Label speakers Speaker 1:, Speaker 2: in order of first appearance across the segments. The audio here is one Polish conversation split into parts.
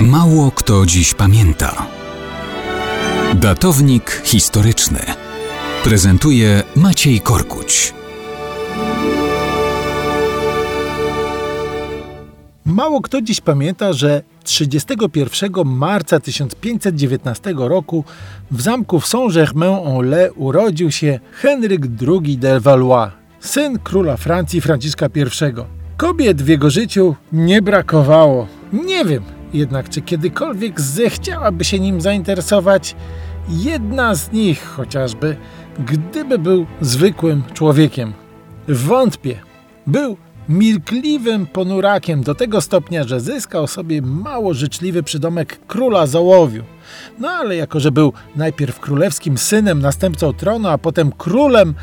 Speaker 1: Mało kto dziś pamięta. Datownik historyczny prezentuje Maciej Korkuć.
Speaker 2: Mało kto dziś pamięta, że 31 marca 1519 roku w zamku w Saint-Germain-en-Laye urodził się Henryk II de Valois, syn króla Francji Franciszka I. Kobiet w jego życiu nie brakowało. Nie wiem jednak, czy kiedykolwiek zechciałaby się nim zainteresować jedna z nich chociażby, gdyby był zwykłym człowiekiem. Wątpię. Był milkliwym ponurakiem do tego stopnia, że zyskał sobie mało życzliwy przydomek króla Załowiu. No ale jako, że był najpierw królewskim synem, następcą tronu, a potem królem,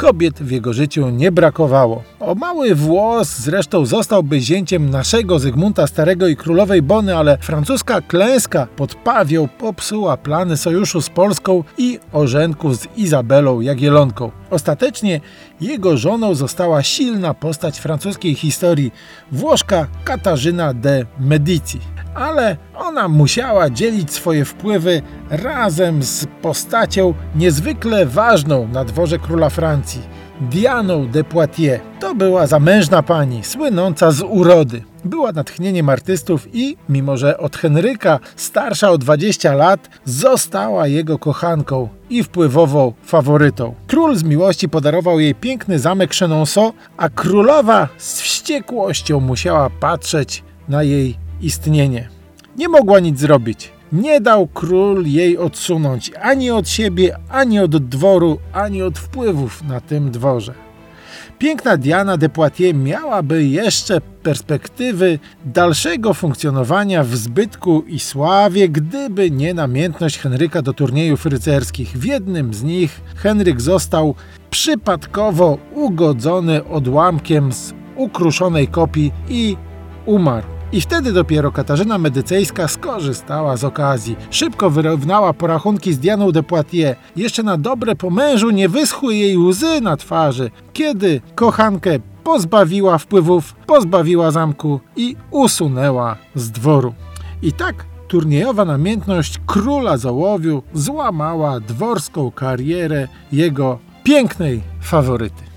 Speaker 2: kobiet w jego życiu nie brakowało. O mały włos zresztą zostałby zięciem naszego Zygmunta Starego i królowej Bony, ale francuska klęska pod Pawią popsuła plany sojuszu z Polską i orzenków z Izabelą Jagielonką. Ostatecznie jego żoną została silna postać francuskiej historii, Włoszka Katarzyna de Medici ale ona musiała dzielić swoje wpływy razem z postacią niezwykle ważną na dworze króla Francji, Dianą de Poitiers. To była zamężna pani, słynąca z urody. Była natchnieniem artystów i, mimo że od Henryka starsza o 20 lat, została jego kochanką i wpływową faworytą. Król z miłości podarował jej piękny zamek Chenonceau, a królowa z wściekłością musiała patrzeć na jej istnienie. Nie mogła nic zrobić. Nie dał król jej odsunąć ani od siebie, ani od dworu, ani od wpływów na tym dworze. Piękna Diana de Poitiers miałaby jeszcze perspektywy dalszego funkcjonowania w zbytku i sławie, gdyby nie namiętność Henryka do turniejów rycerskich. W jednym z nich Henryk został przypadkowo ugodzony odłamkiem z ukruszonej kopii i umarł. I wtedy dopiero Katarzyna Medycejska skorzystała z okazji. Szybko wyrównała porachunki z Dianą de Poitiers. Jeszcze na dobre po mężu nie wyschły jej łzy na twarzy, kiedy kochankę pozbawiła wpływów, pozbawiła zamku i usunęła z dworu. I tak turniejowa namiętność króla Załowiu złamała dworską karierę jego pięknej faworyty.